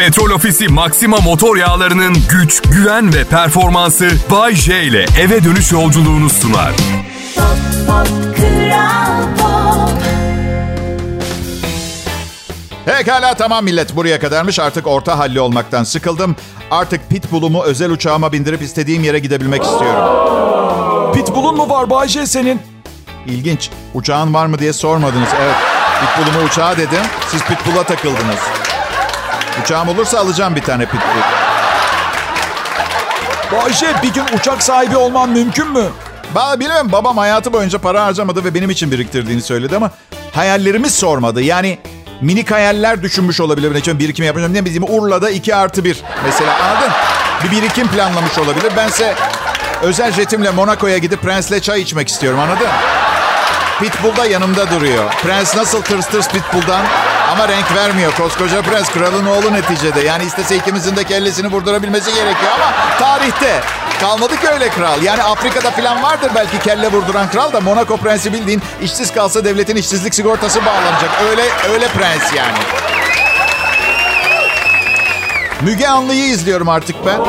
Petrol Ofisi Maxima motor yağlarının güç, güven ve performansı Bay J ile eve dönüş yolculuğunu sunar. Pop, pop, kral pop. Pekala tamam millet buraya kadarmış. Artık orta halli olmaktan sıkıldım. Artık pitbull'umu özel uçağıma bindirip istediğim yere gidebilmek istiyorum. Pitbull'un mu var Bayce senin? İlginç. Uçağın var mı diye sormadınız. Evet. Pitbull'umu uçağa dedim. Siz pitbull'a takıldınız. Uçağım olursa alacağım bir tane pitbull. Bayce bir gün uçak sahibi olman mümkün mü? Ba bilmem babam hayatı boyunca para harcamadı ve benim için biriktirdiğini söyledi ama hayallerimi sormadı. Yani minik hayaller düşünmüş olabilir. Ne birikim yapacağım diye bizim Urla'da 2 artı 1 mesela anladın? Bir birikim planlamış olabilir. Bense özel jetimle Monaco'ya gidip Prens'le çay içmek istiyorum anladın? Pitbull da yanımda duruyor. Prens nasıl tırs tırs Pitbull'dan ama renk vermiyor. Koskoca prens kralın oğlu neticede. Yani istese ikimizin de kellesini vurdurabilmesi gerekiyor ama tarihte. Kalmadı ki öyle kral. Yani Afrika'da falan vardır belki kelle vurduran kral da Monaco prensi bildiğin işsiz kalsa devletin işsizlik sigortası bağlanacak. Öyle öyle prens yani. Müge Anlı'yı izliyorum artık ben.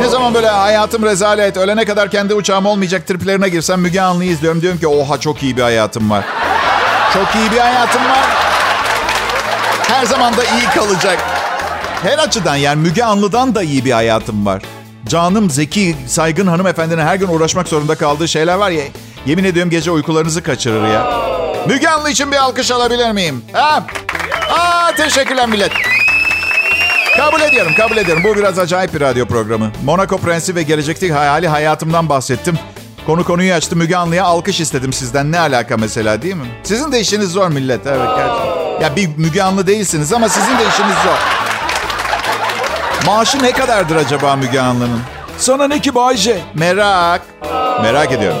Ne zaman böyle hayatım rezalet, ölene kadar kendi uçağım olmayacak triplerine girsem Müge Anlı'yı izliyorum. Diyorum ki oha çok iyi bir hayatım var. Çok iyi bir hayatım var. Her zaman da iyi kalacak. Her açıdan yani Müge Anlı'dan da iyi bir hayatım var. Canım, zeki, saygın hanımefendinin her gün uğraşmak zorunda kaldığı şeyler var ya. Yemin ediyorum gece uykularınızı kaçırır ya. Müge Anlı için bir alkış alabilir miyim? Ha? Aa, teşekkürler millet. Kabul ediyorum, kabul ediyorum. Bu biraz acayip bir radyo programı. Monaco Prensi ve gelecekteki hayali hayatımdan bahsettim. Konu konuyu açtı. Müge Anlı'ya alkış istedim sizden. Ne alaka mesela değil mi? Sizin de işiniz zor millet. Evet gerçekten. Ya bir Müge Anlı değilsiniz ama sizin de işiniz zor. Maaşı ne kadardır acaba Müge Anlı'nın? Sana ne ki Bayce? Merak. Merak ediyorum.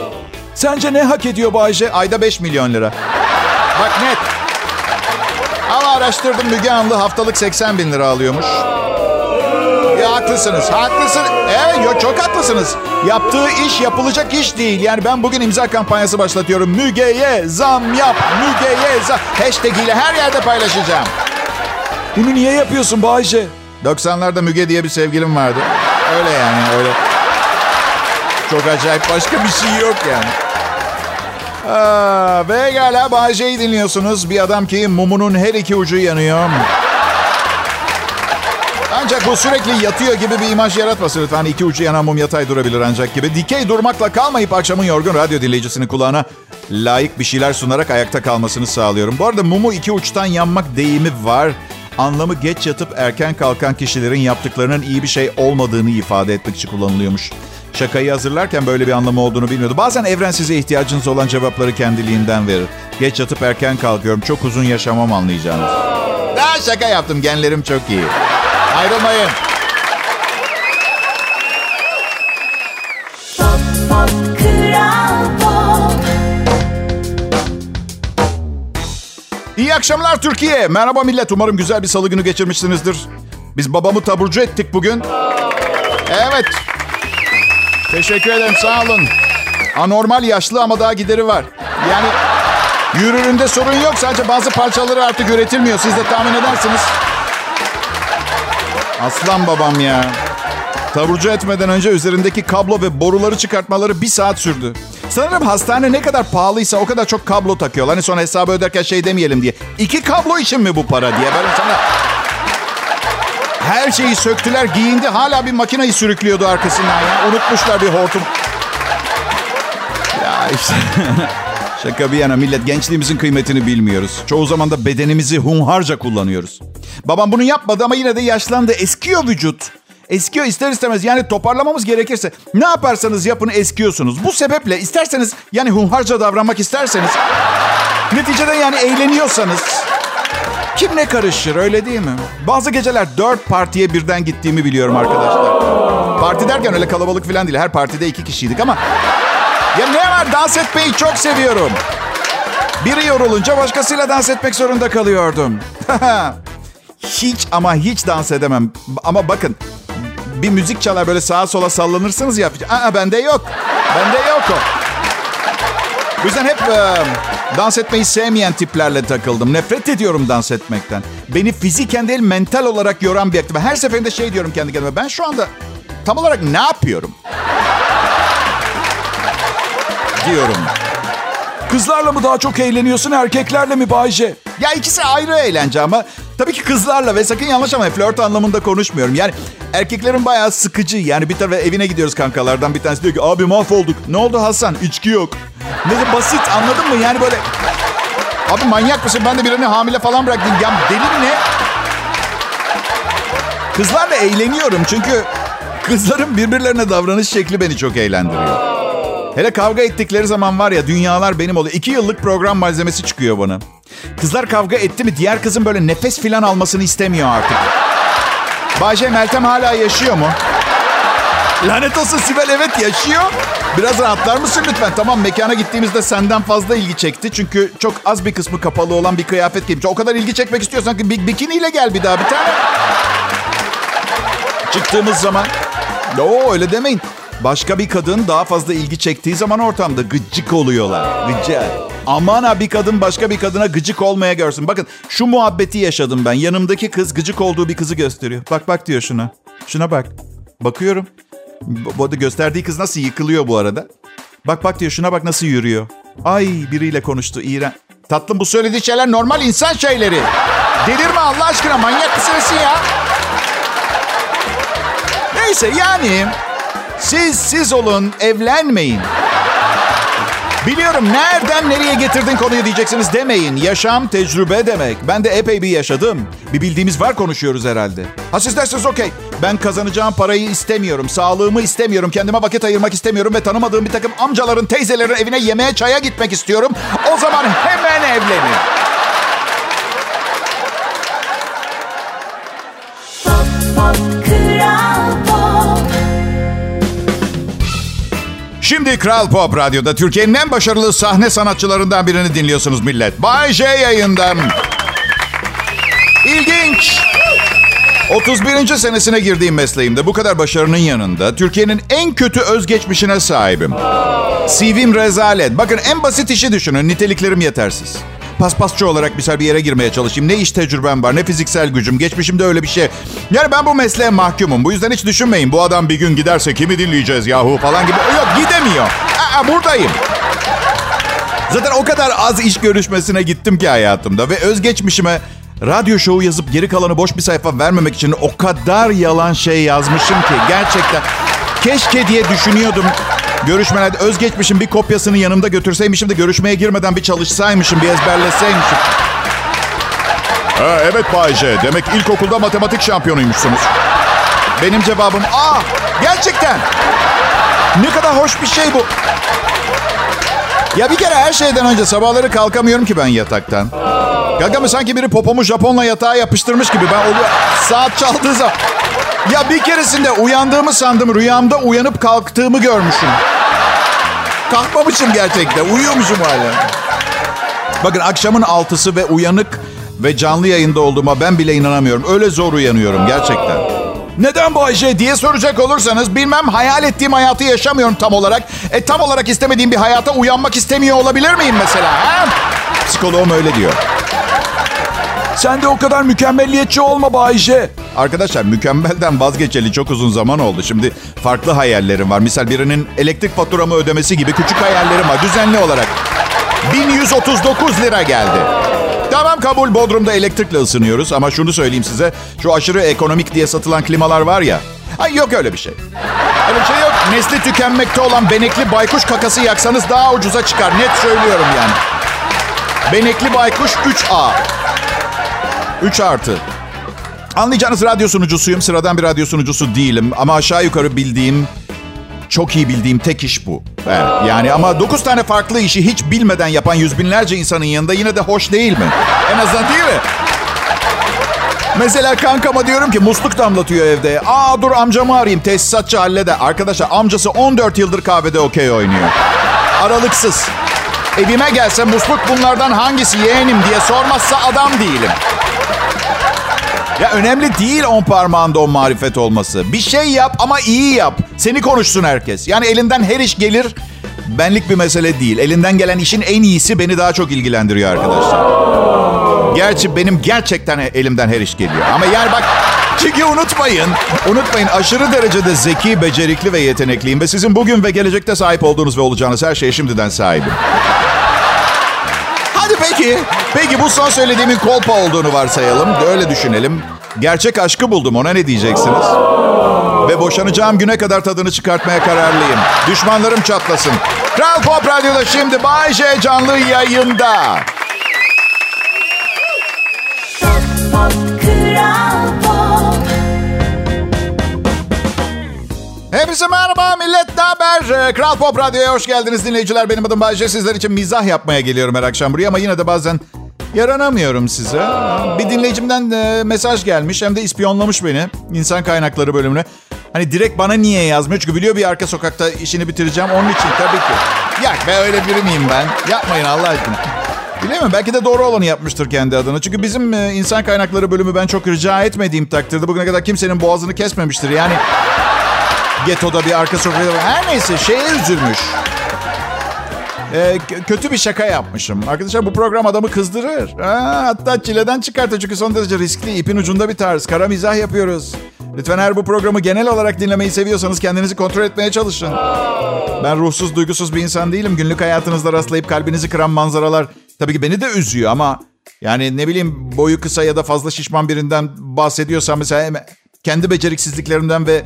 Sence ne hak ediyor Bayce? Ayda 5 milyon lira. Bak net. Ama araştırdım Müge Anlı haftalık 80 bin lira alıyormuş. Haklısınız, haklısınız. Evet, çok haklısınız. Yaptığı iş yapılacak iş değil. Yani ben bugün imza kampanyası başlatıyorum. Müge'ye zam yap, Müge'ye zam. Hashtag ile her yerde paylaşacağım. Bunu niye yapıyorsun Bayce? 90'larda Müge diye bir sevgilim vardı. Öyle yani, öyle. Çok acayip başka bir şey yok yani. Aa, ve hala Bahçe'yi dinliyorsunuz. Bir adam ki mumunun her iki ucu yanıyor. Ancak bu sürekli yatıyor gibi bir imaj yaratmasın lütfen. İki ucu yanan mum yatay durabilir ancak gibi. Dikey durmakla kalmayıp akşamın yorgun radyo dinleyicisinin kulağına layık bir şeyler sunarak ayakta kalmasını sağlıyorum. Bu arada mumu iki uçtan yanmak deyimi var. Anlamı geç yatıp erken kalkan kişilerin yaptıklarının iyi bir şey olmadığını ifade etmek için kullanılıyormuş. Şakayı hazırlarken böyle bir anlamı olduğunu bilmiyordu. Bazen evren size ihtiyacınız olan cevapları kendiliğinden verir. Geç yatıp erken kalkıyorum. Çok uzun yaşamam anlayacağınız. Daha şaka yaptım. Genlerim çok iyi. Ayrılmayın. İyi akşamlar Türkiye. Merhaba millet. Umarım güzel bir salı günü geçirmişsinizdir. Biz babamı taburcu ettik bugün. Evet. Teşekkür ederim. Sağ olun. Anormal yaşlı ama daha gideri var. Yani yürüründe sorun yok. Sadece bazı parçaları artık üretilmiyor. Siz de tahmin edersiniz. Aslan babam ya. Taburcu etmeden önce üzerindeki kablo ve boruları çıkartmaları bir saat sürdü. Sanırım hastane ne kadar pahalıysa o kadar çok kablo takıyorlar. Hani sonra hesabı öderken şey demeyelim diye. İki kablo için mi bu para diye. Böyle sana... Her şeyi söktüler, giyindi. Hala bir makineyi sürüklüyordu arkasından ya. Unutmuşlar bir hortum. Ya işte... Şaka bir yana millet gençliğimizin kıymetini bilmiyoruz. Çoğu zaman da bedenimizi hunharca kullanıyoruz. Babam bunu yapmadı ama yine de yaşlandı. Eskiyor vücut. Eskiyor ister istemez. Yani toparlamamız gerekirse ne yaparsanız yapın eskiyorsunuz. Bu sebeple isterseniz yani hunharca davranmak isterseniz neticede yani eğleniyorsanız kim ne karışır öyle değil mi? Bazı geceler dört partiye birden gittiğimi biliyorum arkadaşlar. Parti derken öyle kalabalık falan değil. Her partide iki kişiydik ama ya ne var dans etmeyi çok seviyorum. Biri yorulunca başkasıyla dans etmek zorunda kalıyordum. hiç ama hiç dans edemem. Ama bakın bir müzik çalar böyle sağa sola sallanırsınız ya. Aa bende yok. Bende yok o. Bu yüzden hep e, Dans etmeyi sevmeyen tiplerle takıldım. Nefret ediyorum dans etmekten. Beni fiziken değil mental olarak yoran bir aktivite. Her seferinde şey diyorum kendi kendime. Ben şu anda tam olarak ne yapıyorum? Diyorum. Kızlarla mı daha çok eğleniyorsun erkeklerle mi Bayce? Ya ikisi ayrı eğlence ama tabii ki kızlarla ve sakın yanlış ama flört anlamında konuşmuyorum. Yani erkeklerin bayağı sıkıcı. Yani bir tarafa evine gidiyoruz kankalardan bir tanesi diyor ki abi mahvolduk. Ne oldu Hasan? İçki yok. Ne de basit anladın mı? Yani böyle Abi manyak mısın? Ben de birini hamile falan bıraktım. Ya deli mi ne? Kızlarla eğleniyorum çünkü kızların birbirlerine davranış şekli beni çok eğlendiriyor. Hele kavga ettikleri zaman var ya dünyalar benim oluyor. İki yıllık program malzemesi çıkıyor bana. Kızlar kavga etti mi diğer kızın böyle nefes filan almasını istemiyor artık. Bayce Meltem hala yaşıyor mu? Lanet olsun Sibel evet yaşıyor. Biraz rahatlar mısın lütfen? Tamam mekana gittiğimizde senden fazla ilgi çekti. Çünkü çok az bir kısmı kapalı olan bir kıyafet giymiş. O kadar ilgi çekmek istiyorsan ki bikiniyle gel bir daha bir tane. Çıktığımız zaman... Oo öyle demeyin. Başka bir kadın daha fazla ilgi çektiği zaman ortamda gıcık oluyorlar. Gıcık. Aman ha bir kadın başka bir kadına gıcık olmaya görsün. Bakın şu muhabbeti yaşadım ben. Yanımdaki kız gıcık olduğu bir kızı gösteriyor. Bak bak diyor şuna. Şuna bak. Bakıyorum. Bu arada gösterdiği kız nasıl yıkılıyor bu arada. Bak bak diyor şuna bak nasıl yürüyor. Ay biriyle konuştu iğren. Tatlım bu söylediği şeyler normal insan şeyleri. Delirme Allah aşkına manyak mısın ya? Neyse yani siz siz olun evlenmeyin. Biliyorum nereden nereye getirdin konuyu diyeceksiniz demeyin. Yaşam tecrübe demek. Ben de epey bir yaşadım. Bir bildiğimiz var konuşuyoruz herhalde. Ha siz dersiniz okey. Ben kazanacağım parayı istemiyorum. Sağlığımı istemiyorum. Kendime vakit ayırmak istemiyorum. Ve tanımadığım bir takım amcaların, teyzelerin evine yemeğe çaya gitmek istiyorum. O zaman hemen evlenin. Şimdi Kral Pop Radyo'da Türkiye'nin en başarılı sahne sanatçılarından birini dinliyorsunuz millet. Bay J yayından. İlginç. 31. senesine girdiğim mesleğimde bu kadar başarının yanında Türkiye'nin en kötü özgeçmişine sahibim. CV'm rezalet. Bakın en basit işi düşünün. Niteliklerim yetersiz. Paspasçı olarak misal bir yere girmeye çalışayım. Ne iş tecrübem var, ne fiziksel gücüm. Geçmişimde öyle bir şey. Yani ben bu mesleğe mahkumum. Bu yüzden hiç düşünmeyin. Bu adam bir gün giderse kimi dinleyeceğiz yahu falan gibi. Yok gidemiyor. Aa, buradayım. Zaten o kadar az iş görüşmesine gittim ki hayatımda. Ve özgeçmişime radyo şovu yazıp geri kalanı boş bir sayfa vermemek için o kadar yalan şey yazmışım ki. Gerçekten keşke diye düşünüyordum. Görüşmelerde özgeçmişin bir kopyasını yanımda götürseymişim de görüşmeye girmeden bir çalışsaymışım, bir ezberleseymişim. Ha, evet Bayce. Demek ilkokulda matematik şampiyonuymuşsunuz. Benim cevabım aa gerçekten. Ne kadar hoş bir şey bu. Ya bir kere her şeyden önce sabahları kalkamıyorum ki ben yataktan. Gaga sanki biri popomu Japonla yatağa yapıştırmış gibi. Ben oluyor saat çaldığı zaman. Ya bir keresinde uyandığımı sandım. Rüyamda uyanıp kalktığımı görmüşüm. Kalkmamışım gerçekten. Uyuyormuşum hala. Bakın akşamın altısı ve uyanık ve canlı yayında olduğuma ben bile inanamıyorum. Öyle zor uyanıyorum gerçekten. Neden bu Ayşe diye soracak olursanız bilmem hayal ettiğim hayatı yaşamıyorum tam olarak. E tam olarak istemediğim bir hayata uyanmak istemiyor olabilir miyim mesela? Ha? Psikoloğum öyle diyor. Sen de o kadar mükemmelliyetçi olma Bayce. Arkadaşlar mükemmelden vazgeçeli çok uzun zaman oldu. Şimdi farklı hayallerim var. Misal birinin elektrik faturamı ödemesi gibi küçük hayallerim var düzenli olarak. 1139 lira geldi. Tamam kabul Bodrum'da elektrikle ısınıyoruz ama şunu söyleyeyim size. Şu aşırı ekonomik diye satılan klimalar var ya. Ay yok öyle bir şey. Öyle bir şey yok. Nesli tükenmekte olan benekli baykuş kakası yaksanız daha ucuza çıkar. Net söylüyorum yani. Benekli baykuş 3A. 3 artı. Anlayacağınız radyo sunucusuyum. Sıradan bir radyo sunucusu değilim. Ama aşağı yukarı bildiğim, çok iyi bildiğim tek iş bu. Evet, yani ama 9 tane farklı işi hiç bilmeden yapan yüz binlerce insanın yanında yine de hoş değil mi? En azından değil mi? Mesela kankama diyorum ki musluk damlatıyor evde. Aa dur amcamı arayayım tesisatçı halleder. Arkadaşlar amcası 14 yıldır kahvede okey oynuyor. Aralıksız. Evime gelse musluk bunlardan hangisi yeğenim diye sormazsa adam değilim. Ya önemli değil on parmağında o marifet olması. Bir şey yap ama iyi yap. Seni konuşsun herkes. Yani elinden her iş gelir benlik bir mesele değil. Elinden gelen işin en iyisi beni daha çok ilgilendiriyor arkadaşlar. Gerçi benim gerçekten elimden her iş geliyor. Ama yani bak çünkü unutmayın, unutmayın aşırı derecede zeki, becerikli ve yetenekliyim. Ve sizin bugün ve gelecekte sahip olduğunuz ve olacağınız her şeye şimdiden sahibim. Hadi peki, peki bu son söylediğimin kolpa olduğunu varsayalım. Öyle düşünelim. Gerçek aşkı buldum ona ne diyeceksiniz? Ve boşanacağım güne kadar tadını çıkartmaya kararlıyım. Düşmanlarım çatlasın. Kral Pop Radyo'da şimdi Bay J canlı yayında. Pop, Kral Hepinize merhaba millet ne haber? Ee, Kral Pop Radyo'ya hoş geldiniz dinleyiciler. Benim adım Bayce. Sizler için mizah yapmaya geliyorum her akşam buraya ama yine de bazen yaranamıyorum size. Bir dinleyicimden e, mesaj gelmiş hem de ispiyonlamış beni insan kaynakları bölümüne. Hani direkt bana niye yazmıyor? Çünkü biliyor bir arka sokakta işini bitireceğim. Onun için tabii ki. Yak be öyle biri miyim ben? Yapmayın Allah aşkına. Bilemiyorum belki de doğru olanı yapmıştır kendi adına. Çünkü bizim e, insan kaynakları bölümü ben çok rica etmediğim takdirde bugüne kadar kimsenin boğazını kesmemiştir. Yani Geto'da bir arka sokakta. Her neyse şeye üzülmüş. Ee, kötü bir şaka yapmışım. Arkadaşlar bu program adamı kızdırır. Ha, hatta çileden çıkartır çünkü son derece riskli. ipin ucunda bir tarz. Kara mizah yapıyoruz. Lütfen eğer bu programı genel olarak dinlemeyi seviyorsanız kendinizi kontrol etmeye çalışın. Ben ruhsuz, duygusuz bir insan değilim. Günlük hayatınızda rastlayıp kalbinizi kıran manzaralar tabii ki beni de üzüyor ama yani ne bileyim boyu kısa ya da fazla şişman birinden bahsediyorsam mesela kendi beceriksizliklerimden ve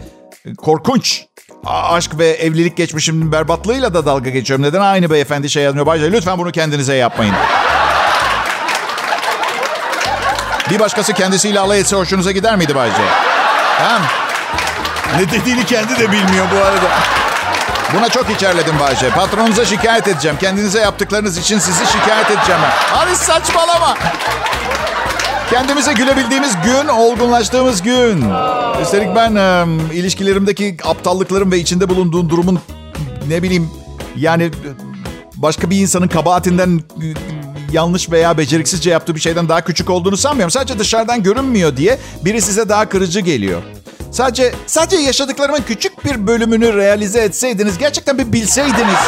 korkunç a- aşk ve evlilik geçmişimin berbatlığıyla da dalga geçiyorum. Neden aynı beyefendi şey yazmıyor? Bayce lütfen bunu kendinize yapmayın. Bir başkası kendisiyle alay etse hoşunuza gider miydi Bayce? Ha? Ne dediğini kendi de bilmiyor bu arada. Buna çok içerledim Bayce. Patronunuza şikayet edeceğim. Kendinize yaptıklarınız için sizi şikayet edeceğim. Hadi saçmalama. Kendimize gülebildiğimiz gün, olgunlaştığımız gün. Üstelik ben e, ilişkilerimdeki aptallıklarım ve içinde bulunduğum durumun ne bileyim yani başka bir insanın kabahatinden e, yanlış veya beceriksizce yaptığı bir şeyden daha küçük olduğunu sanmıyorum. Sadece dışarıdan görünmüyor diye biri size daha kırıcı geliyor. Sadece sadece yaşadıklarımın küçük bir bölümünü realize etseydiniz, gerçekten bir bilseydiniz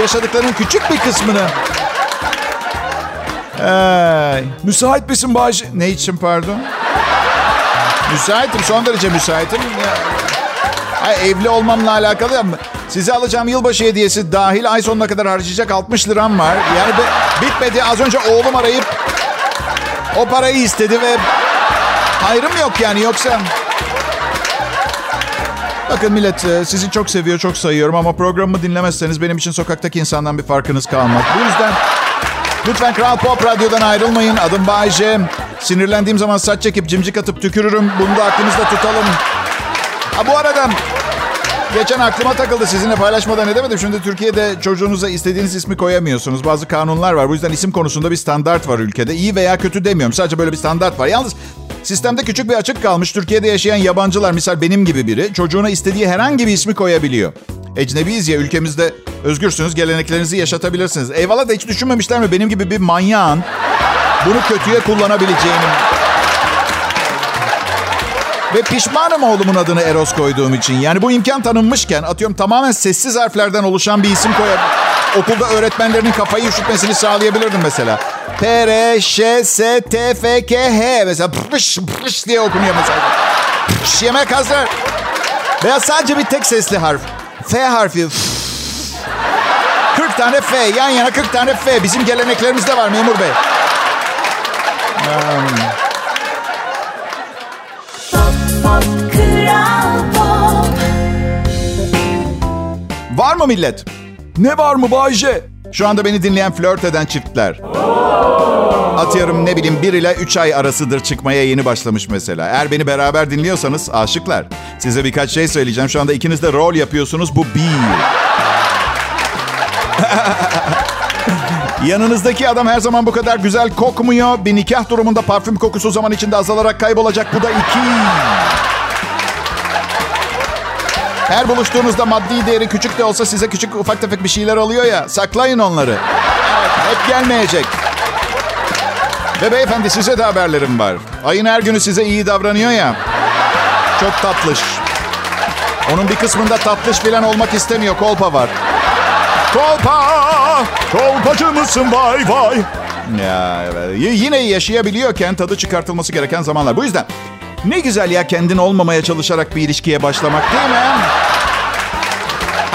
yaşadıklarının küçük bir kısmını. Ay, Müsait misin Bayce? ne için pardon? Müsaitim, son derece müsaitim. Ay, evli olmamla alakalı ama size alacağım yılbaşı hediyesi dahil ay sonuna kadar harcayacak 60 liram var. Yani be- bitmedi. Az önce oğlum arayıp o parayı istedi ve hayrım yok yani yoksa... Bakın millet e, sizi çok seviyor, çok sayıyorum ama programımı dinlemezseniz benim için sokaktaki insandan bir farkınız kalmaz. Bu yüzden Lütfen Kral Pop Radyo'dan ayrılmayın. Adım Bay J. Sinirlendiğim zaman saç çekip cimcik atıp tükürürüm. Bunu da aklımızda tutalım. Ha bu arada geçen aklıma takıldı sizinle paylaşmadan edemedim. Şimdi Türkiye'de çocuğunuza istediğiniz ismi koyamıyorsunuz. Bazı kanunlar var. Bu yüzden isim konusunda bir standart var ülkede. İyi veya kötü demiyorum. Sadece böyle bir standart var. Yalnız sistemde küçük bir açık kalmış. Türkiye'de yaşayan yabancılar misal benim gibi biri çocuğuna istediği herhangi bir ismi koyabiliyor. Ecnebiyiz ya ülkemizde özgürsünüz geleneklerinizi yaşatabilirsiniz. Eyvallah da hiç düşünmemişler mi benim gibi bir manyağın bunu kötüye kullanabileceğini. Ve pişmanım oğlumun adını Eros koyduğum için. Yani bu imkan tanınmışken atıyorum tamamen sessiz harflerden oluşan bir isim koyup okulda öğretmenlerinin kafayı üşütmesini sağlayabilirdim mesela. P, R, Ş, S, T, F, K, H mesela pış pış diye okunuyor mesela. Pış, yemek hazır. Veya sadece bir tek sesli harf. F harfi. 40 tane F. Yan yana 40 tane F. Bizim geleneklerimizde var memur bey. Pop. Var mı millet? Ne var mı Bayce? Şu anda beni dinleyen flört eden çiftler. Atıyorum ne bileyim 1 ile 3 ay arasıdır çıkmaya yeni başlamış mesela. Eğer beni beraber dinliyorsanız aşıklar. Size birkaç şey söyleyeceğim. Şu anda ikiniz de rol yapıyorsunuz. Bu bir. Yanınızdaki adam her zaman bu kadar güzel kokmuyor. Bir nikah durumunda parfüm kokusu zaman içinde azalarak kaybolacak. Bu da iki. Her buluştuğunuzda maddi değeri küçük de olsa size küçük ufak tefek bir şeyler alıyor ya. Saklayın onları. Evet, hep gelmeyecek. Ve beyefendi size de haberlerim var. Ayın her günü size iyi davranıyor ya. Çok tatlış. Onun bir kısmında tatlış falan olmak istemiyor. Kolpa var. Kolpa, kolpacı mısın vay vay. Ya evet. Y- yine yaşayabiliyorken tadı çıkartılması gereken zamanlar. Bu yüzden ne güzel ya kendin olmamaya çalışarak bir ilişkiye başlamak değil mi?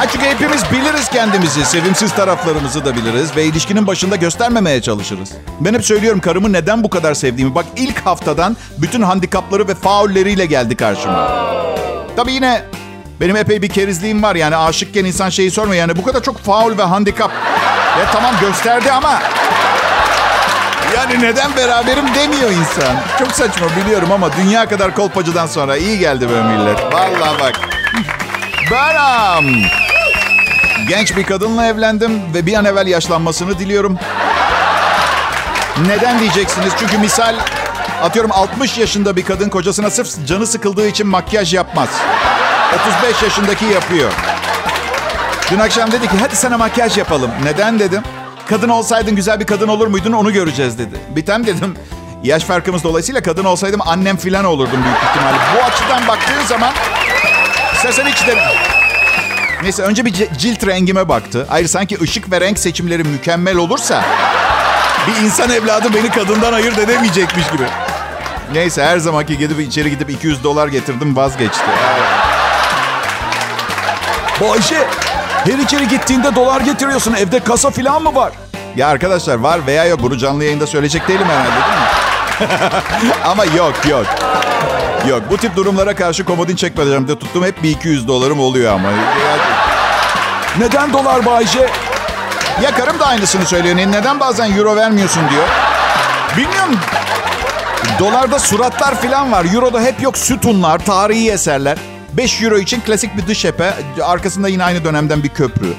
Ha çünkü hepimiz biliriz kendimizi, sevimsiz taraflarımızı da biliriz ve ilişkinin başında göstermemeye çalışırız. Ben hep söylüyorum karımı neden bu kadar sevdiğimi. Bak ilk haftadan bütün handikapları ve faulleriyle geldi karşıma. Tabii yine benim epey bir kerizliğim var. Yani aşıkken insan şeyi sormuyor. Yani bu kadar çok faul ve handikap. Ya tamam gösterdi ama... Yani neden beraberim demiyor insan. Çok saçma biliyorum ama dünya kadar kolpacıdan sonra iyi geldi be millet. Vallahi bak. Beram. Genç bir kadınla evlendim ve bir an evvel yaşlanmasını diliyorum. Neden diyeceksiniz? Çünkü misal atıyorum 60 yaşında bir kadın kocasına sırf canı sıkıldığı için makyaj yapmaz. 35 yaşındaki yapıyor. Dün akşam dedi ki hadi sana makyaj yapalım. Neden dedim. Kadın olsaydın güzel bir kadın olur muydun onu göreceğiz dedi. Bitem dedim. Yaş farkımız dolayısıyla kadın olsaydım annem filan olurdum büyük ihtimalle. Bu açıdan baktığın zaman istersen hiç de... Neyse önce bir cilt rengime baktı. Hayır sanki ışık ve renk seçimleri mükemmel olursa... Bir insan evladı beni kadından ayırt edemeyecekmiş gibi. Neyse her zamanki gidip içeri gidip 200 dolar getirdim vazgeçti. Bayşe her içeri gittiğinde dolar getiriyorsun. Evde kasa falan mı var? Ya arkadaşlar var veya yok bunu canlı yayında söyleyecek değilim herhalde değil mi? Ama yok yok. Yok bu tip durumlara karşı komodin çekmeyeceğim de tuttum hep bir 200 dolarım oluyor ama. Neden dolar Bayşe? Ya karım da aynısını söylüyor. Neden bazen euro vermiyorsun diyor. Bilmiyorum. Dolarda suratlar falan var. Euro'da hep yok sütunlar, tarihi eserler. 5 euro için klasik bir dış cephe. Arkasında yine aynı dönemden bir köprü.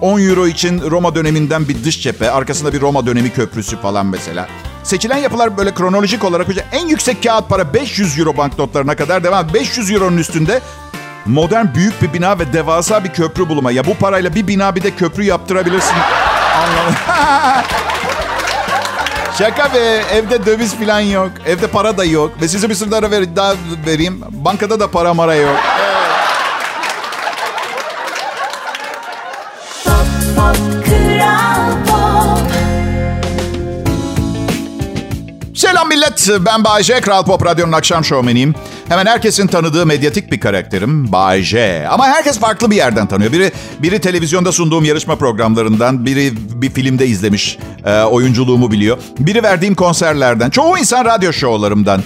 10 euro için Roma döneminden bir dış cephe. Arkasında bir Roma dönemi köprüsü falan mesela. Seçilen yapılar böyle kronolojik olarak en yüksek kağıt para 500 euro banknotlarına kadar devam. 500 euronun üstünde modern büyük bir bina ve devasa bir köprü buluma. Ya bu parayla bir bina bir de köprü yaptırabilirsin. Anlamı. Şaka be. Evde döviz falan yok. Evde para da yok. Ve size bir sürü daha, ver, daha vereyim. Bankada da para mara yok. Pop Ben Bayece. Kral Pop Radyo'nun akşam şovmeniyim. Hemen herkesin tanıdığı medyatik bir karakterim. Bayece. Ama herkes farklı bir yerden tanıyor. Biri biri televizyonda sunduğum yarışma programlarından, biri bir filmde izlemiş, e, oyunculuğumu biliyor. Biri verdiğim konserlerden, çoğu insan radyo şovlarımdan.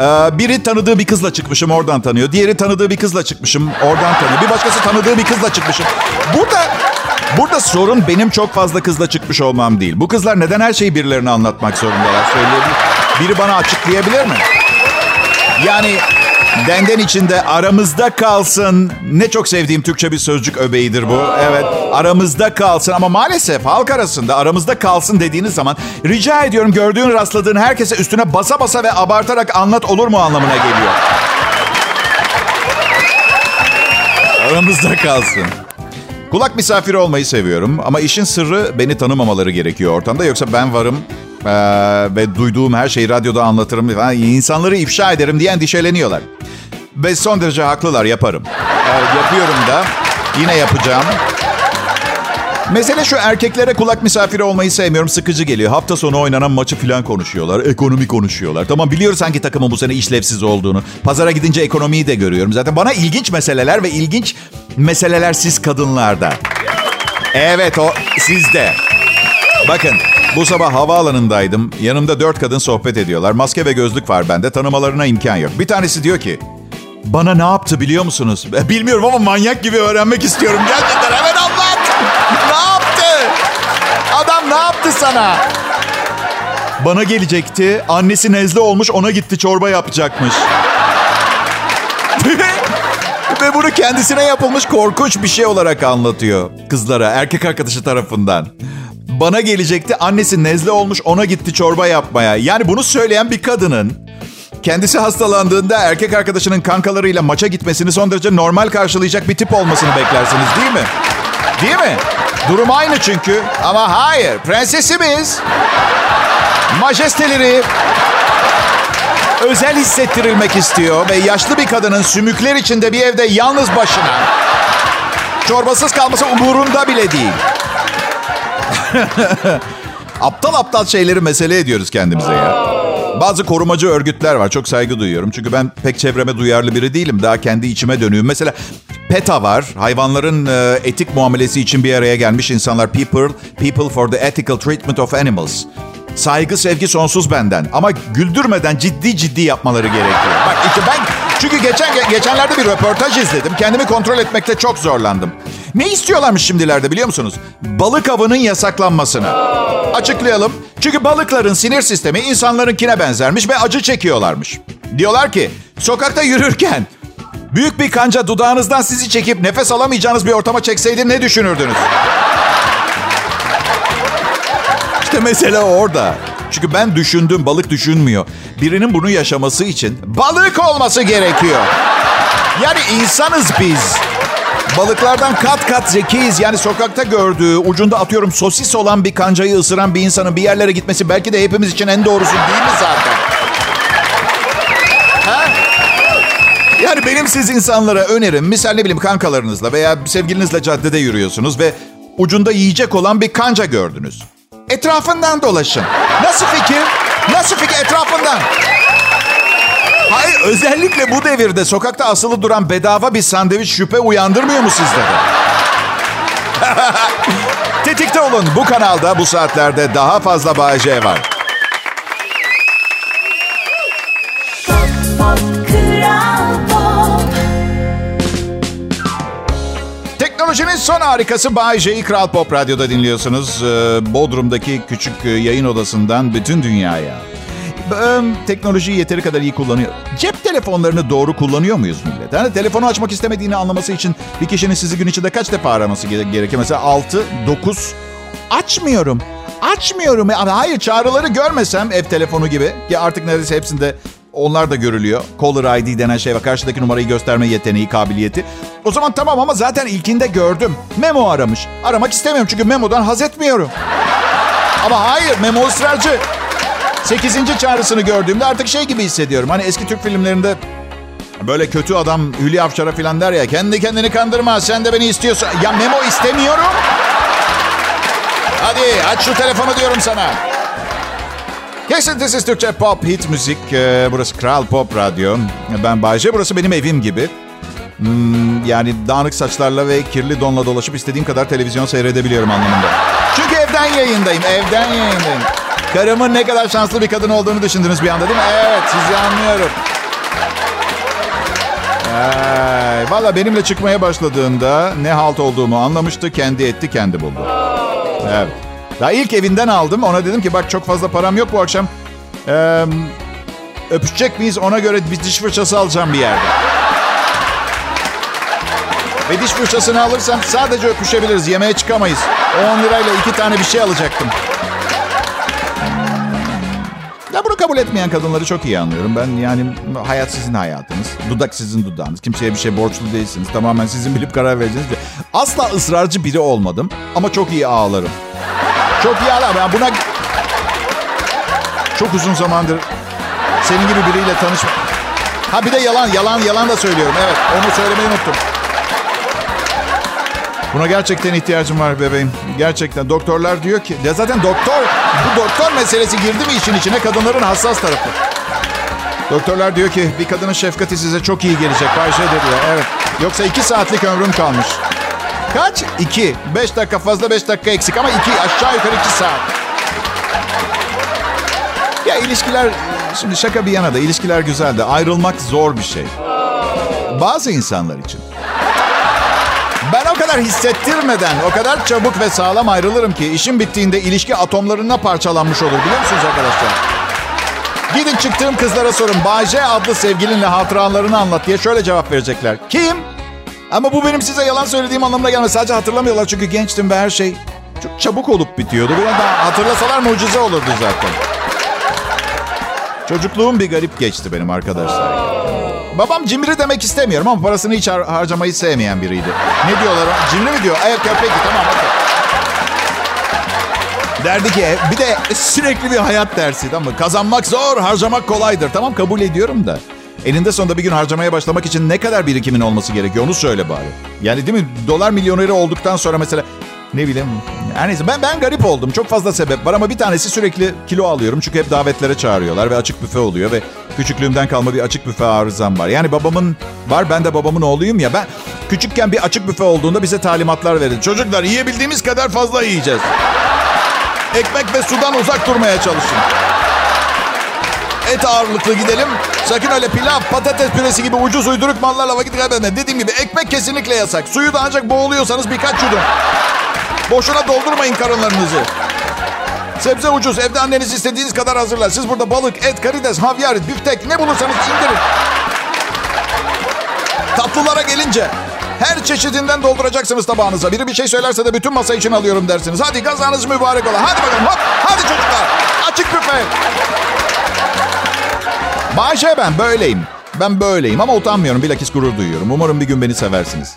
Ee, biri tanıdığı bir kızla çıkmışım oradan tanıyor. Diğeri tanıdığı bir kızla çıkmışım oradan tanıyor. Bir başkası tanıdığı bir kızla çıkmışım. Burada burada sorun benim çok fazla kızla çıkmış olmam değil. Bu kızlar neden her şeyi birilerine anlatmak zorundalar söyleyebilir. Biri bana açıklayabilir mi? Yani denden içinde aramızda kalsın. Ne çok sevdiğim Türkçe bir sözcük öbeğidir bu. Evet aramızda kalsın ama maalesef halk arasında aramızda kalsın dediğiniz zaman rica ediyorum gördüğün rastladığın herkese üstüne basa basa ve abartarak anlat olur mu anlamına geliyor. Aramızda kalsın. Kulak misafiri olmayı seviyorum ama işin sırrı beni tanımamaları gerekiyor ortamda. Yoksa ben varım eee, ve duyduğum her şeyi radyoda anlatırım. falan. İnsanları ifşa ederim diye endişeleniyorlar. Ve son derece haklılar yaparım. Eee, yapıyorum da yine yapacağım. Mesele şu erkeklere kulak misafiri olmayı sevmiyorum. Sıkıcı geliyor. Hafta sonu oynanan maçı falan konuşuyorlar. Ekonomi konuşuyorlar. Tamam biliyoruz hangi takımın bu sene işlevsiz olduğunu. Pazara gidince ekonomiyi de görüyorum. Zaten bana ilginç meseleler ve ilginç meseleler siz kadınlarda. Evet o sizde. Bakın bu sabah havaalanındaydım. Yanımda dört kadın sohbet ediyorlar. Maske ve gözlük var bende. Tanımalarına imkan yok. Bir tanesi diyor ki... Bana ne yaptı biliyor musunuz? E, Bilmiyorum ama manyak gibi öğrenmek istiyorum. Gerçekten hemen anlat. ne yaptı? Adam ne yaptı sana? Bana gelecekti. Annesi nezle olmuş ona gitti çorba yapacakmış. Ve bunu kendisine yapılmış korkunç bir şey olarak anlatıyor kızlara, erkek arkadaşı tarafından. Bana gelecekti, annesi nezle olmuş, ona gitti çorba yapmaya. Yani bunu söyleyen bir kadının kendisi hastalandığında erkek arkadaşının kankalarıyla maça gitmesini son derece normal karşılayacak bir tip olmasını beklersiniz değil mi? Değil mi? Durum aynı çünkü. Ama hayır, prensesimiz. Majesteleri özel hissettirilmek istiyor ve yaşlı bir kadının sümükler içinde bir evde yalnız başına çorbasız kalması umurunda bile değil. aptal aptal şeyleri mesele ediyoruz kendimize ya. Bazı korumacı örgütler var. Çok saygı duyuyorum. Çünkü ben pek çevreme duyarlı biri değilim. Daha kendi içime dönüyorum. Mesela PETA var. Hayvanların e, etik muamelesi için bir araya gelmiş insanlar. People, People for the Ethical Treatment of Animals. Saygı, sevgi sonsuz benden. Ama güldürmeden ciddi ciddi yapmaları gerekiyor. Bak işte ben çünkü geçen geçenlerde bir röportaj izledim. Kendimi kontrol etmekte çok zorlandım. Ne istiyorlarmış şimdilerde biliyor musunuz? Balık avının yasaklanmasını. Açıklayalım. Çünkü balıkların sinir sistemi insanlarınkine benzermiş ve acı çekiyorlarmış. Diyorlar ki sokakta yürürken büyük bir kanca dudağınızdan sizi çekip nefes alamayacağınız bir ortama çekseydi ne düşünürdünüz? İşte mesele orada. Çünkü ben düşündüm, balık düşünmüyor. Birinin bunu yaşaması için balık olması gerekiyor. Yani insanız biz. Balıklardan kat kat zekiyiz. Yani sokakta gördüğü, ucunda atıyorum sosis olan bir kancayı ısıran bir insanın bir yerlere gitmesi belki de hepimiz için en doğrusu değil mi zaten? Ha? Yani benim siz insanlara önerim, misal ne bileyim kankalarınızla veya sevgilinizle caddede yürüyorsunuz ve ucunda yiyecek olan bir kanca gördünüz. Etrafından dolaşın. Nasıl fikir? Nasıl fikir? Etrafından. Hayır özellikle bu devirde sokakta asılı duran bedava bir sandviç şüphe uyandırmıyor mu sizde de? Tetikte olun bu kanalda bu saatlerde daha fazla J var. Teknolojinin son harikası Bay J'yi Kral Pop Radyo'da dinliyorsunuz. Ee, Bodrum'daki küçük e, yayın odasından bütün dünyaya. Ee, Teknolojiyi yeteri kadar iyi kullanıyor. Cep telefonlarını doğru kullanıyor muyuz millet? Yani telefonu açmak istemediğini anlaması için bir kişinin sizi gün içinde kaç defa araması gere- gerekir? Mesela 6, 9. Açmıyorum. Açmıyorum. Hayır çağrıları görmesem ev telefonu gibi. Ki artık neredeyse hepsinde onlar da görülüyor. Caller ID denen şey var. Karşıdaki numarayı gösterme yeteneği, kabiliyeti. O zaman tamam ama zaten ilkinde gördüm. Memo aramış. Aramak istemiyorum çünkü Memo'dan haz etmiyorum. Ama hayır Memo ısrarcı. Sekizinci çağrısını gördüğümde artık şey gibi hissediyorum. Hani eski Türk filmlerinde böyle kötü adam Hülya Avşar'a falan der ya. Kendi kendini kandırma sen de beni istiyorsun. Ya Memo istemiyorum. Hadi aç şu telefonu diyorum sana. Kesintisiz Türkçe pop hit müzik. Ee, burası Kral Pop Radyo. Ben Bayce. Burası benim evim gibi. Hmm, yani dağınık saçlarla ve kirli donla dolaşıp istediğim kadar televizyon seyredebiliyorum anlamında. Çünkü evden yayındayım. Evden yayındayım. Karımın ne kadar şanslı bir kadın olduğunu düşündünüz bir anda değil mi? Evet sizi anlıyorum. Ay, Valla benimle çıkmaya başladığında ne halt olduğumu anlamıştı. Kendi etti, kendi buldu. Evet. Daha ilk evinden aldım. Ona dedim ki bak çok fazla param yok bu akşam. Ee, öpüşecek miyiz? Ona göre bir diş fırçası alacağım bir yerde. Ve diş fırçasını alırsam sadece öpüşebiliriz. Yemeğe çıkamayız. 10 lirayla iki tane bir şey alacaktım. Ya bunu kabul etmeyen kadınları çok iyi anlıyorum. Ben yani hayat sizin hayatınız. Dudak sizin dudağınız. Kimseye bir şey borçlu değilsiniz. Tamamen sizin bilip karar vereceğiniz. bir- Asla ısrarcı biri olmadım. Ama çok iyi ağlarım. Çok iyi ağlarım. Yani buna çok uzun zamandır senin gibi biriyle tanışma... Ha bir de yalan, yalan, yalan da söylüyorum. Evet, onu söylemeyi unuttum. Buna gerçekten ihtiyacım var bebeğim. Gerçekten. Doktorlar diyor ki... Ya zaten doktor... Bu doktor meselesi girdi mi işin içine kadınların hassas tarafı. Doktorlar diyor ki bir kadının şefkati size çok iyi gelecek. Bayşe dediler. Evet. Yoksa iki saatlik ömrüm kalmış. Kaç? İki. Beş dakika fazla beş dakika eksik ama iki. Aşağı yukarı iki saat. Ya ilişkiler... Şimdi şaka bir yana da ilişkiler güzel de ayrılmak zor bir şey. Bazı insanlar için. Ben o kadar hissettirmeden, o kadar çabuk ve sağlam ayrılırım ki işin bittiğinde ilişki atomlarına parçalanmış olur biliyor musunuz arkadaşlar? Gidin çıktığım kızlara sorun. Bayce adlı sevgilinle hatıralarını anlat diye şöyle cevap verecekler. Kim? Ama bu benim size yalan söylediğim anlamına gelmez. Sadece hatırlamıyorlar çünkü gençtim ve her şey çok çabuk olup bitiyordu. Biraz daha hatırlasalar mucize olurdu zaten. Çocukluğum bir garip geçti benim arkadaşlar. Babam cimri demek istemiyorum ama parasını hiç har- harcamayı sevmeyen biriydi. Ne diyorlar? Cimri mi diyor? Evet köpek tamam okey. Derdi ki "E, bir de sürekli bir hayat dersi tamam mı? Kazanmak zor, harcamak kolaydır. Tamam kabul ediyorum da. Elinde sonunda bir gün harcamaya başlamak için ne kadar birikimin olması gerekiyor onu söyle bari. Yani değil mi? Dolar milyoneri olduktan sonra mesela ne bileyim. Her neyse ben, ben garip oldum. Çok fazla sebep var ama bir tanesi sürekli kilo alıyorum. Çünkü hep davetlere çağırıyorlar ve açık büfe oluyor ve küçüklüğümden kalma bir açık büfe arızam var. Yani babamın var ben de babamın oğluyum ya. Ben küçükken bir açık büfe olduğunda bize talimatlar verildi. Çocuklar yiyebildiğimiz kadar fazla yiyeceğiz. Ekmek ve sudan uzak durmaya çalışın. Et ağırlıklı gidelim. Sakın öyle pilav, patates püresi gibi ucuz uyduruk mallarla vakit kaybetme. Dediğim gibi ekmek kesinlikle yasak. Suyu da ancak boğuluyorsanız birkaç yudum. Boşuna doldurmayın karınlarınızı. Sebze ucuz. Evde anneniz istediğiniz kadar hazırlar. Siz burada balık, et, karides, havyar, biftek ne bulursanız indirin. Tatlılara gelince her çeşidinden dolduracaksınız tabağınıza. Biri bir şey söylerse de bütün masa için alıyorum dersiniz. Hadi kazanız mübarek ola. Hadi bakalım hop. Hadi çocuklar. Açık büfe. Bayşe ben böyleyim. Ben böyleyim ama utanmıyorum. Bilakis gurur duyuyorum. Umarım bir gün beni seversiniz.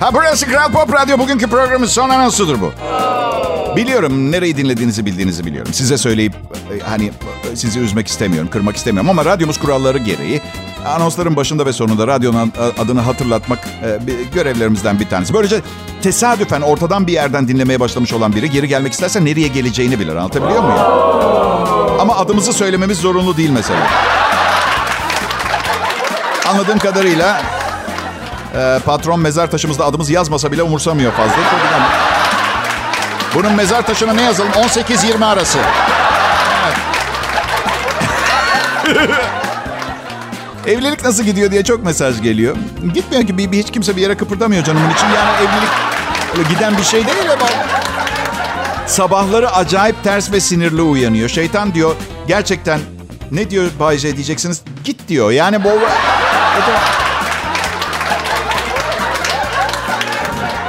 Ha burası Kral Pop Radyo. Bugünkü programın son anonsudur bu. Biliyorum nereyi dinlediğinizi bildiğinizi biliyorum. Size söyleyip e, hani e, sizi üzmek istemiyorum, kırmak istemiyorum ama radyomuz kuralları gereği anonsların başında ve sonunda radyonun adını hatırlatmak e, görevlerimizden bir tanesi. Böylece tesadüfen ortadan bir yerden dinlemeye başlamış olan biri geri gelmek isterse nereye geleceğini bilir. Anlatabiliyor muyum? Ama adımızı söylememiz zorunlu değil mesela. Anladığım kadarıyla e, patron mezar taşımızda adımız yazmasa bile umursamıyor fazla. Bunun mezar taşına ne yazalım? 18-20 arası. Evlilik nasıl gidiyor diye çok mesaj geliyor. Gitmiyor ki bir, bir- hiç kimse bir yere kıpırdamıyor canımın için. Yani evlilik öyle giden bir şey değil ama. Sabahları acayip ters ve sinirli uyanıyor. Şeytan diyor gerçekten ne diyor Bay J diyeceksiniz. Git diyor. Yani bu...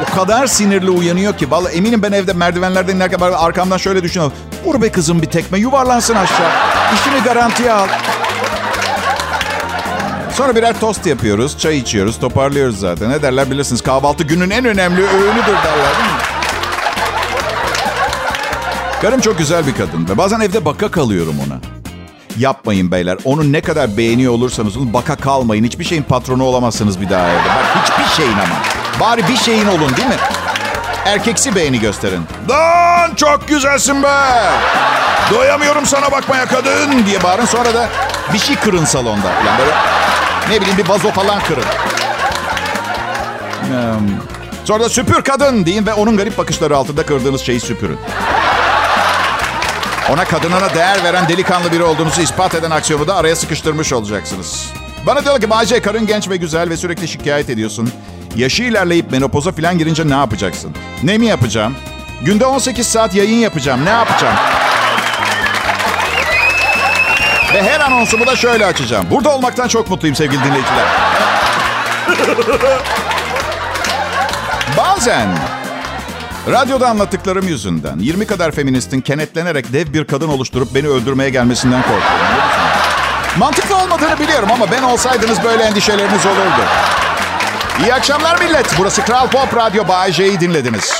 O kadar sinirli uyanıyor ki. Vallahi eminim ben evde merdivenlerden inerken arkamdan şöyle düşünüyorum. Vur be kızım bir tekme yuvarlansın aşağı. İşini garantiye al. Sonra birer tost yapıyoruz, çay içiyoruz, toparlıyoruz zaten. Ne derler bilirsiniz kahvaltı günün en önemli öğünüdür derler değil mi? Karım çok güzel bir kadın ve bazen evde baka kalıyorum ona. Yapmayın beyler. Onu ne kadar beğeniyor olursanız olun baka kalmayın. Hiçbir şeyin patronu olamazsınız bir daha evde. Bak hiçbir şeyin ama. Bari bir şeyin olun değil mi? Erkeksi beğeni gösterin. Lan çok güzelsin be. Doyamıyorum sana bakmaya kadın diye bağırın. Sonra da bir şey kırın salonda. Yani böyle ne bileyim bir vazo falan kırın. Sonra da süpür kadın deyin ve onun garip bakışları altında kırdığınız şeyi süpürün. Ona kadınına değer veren delikanlı biri olduğunuzu ispat eden aksiyonu da araya sıkıştırmış olacaksınız. Bana diyorlar ki Bayce karın genç ve güzel ve sürekli şikayet ediyorsun. Yaşı ilerleyip menopoza falan girince ne yapacaksın? Ne mi yapacağım? Günde 18 saat yayın yapacağım. Ne yapacağım? Ve her anonsumu da şöyle açacağım. Burada olmaktan çok mutluyum sevgili dinleyiciler. Bazen radyoda anlattıklarım yüzünden 20 kadar feministin kenetlenerek dev bir kadın oluşturup beni öldürmeye gelmesinden korkuyorum. Mantıklı olmadığını biliyorum ama ben olsaydınız böyle endişeleriniz olurdu. İyi akşamlar millet. Burası Kral Pop Radyo Bay J'yi dinlediniz.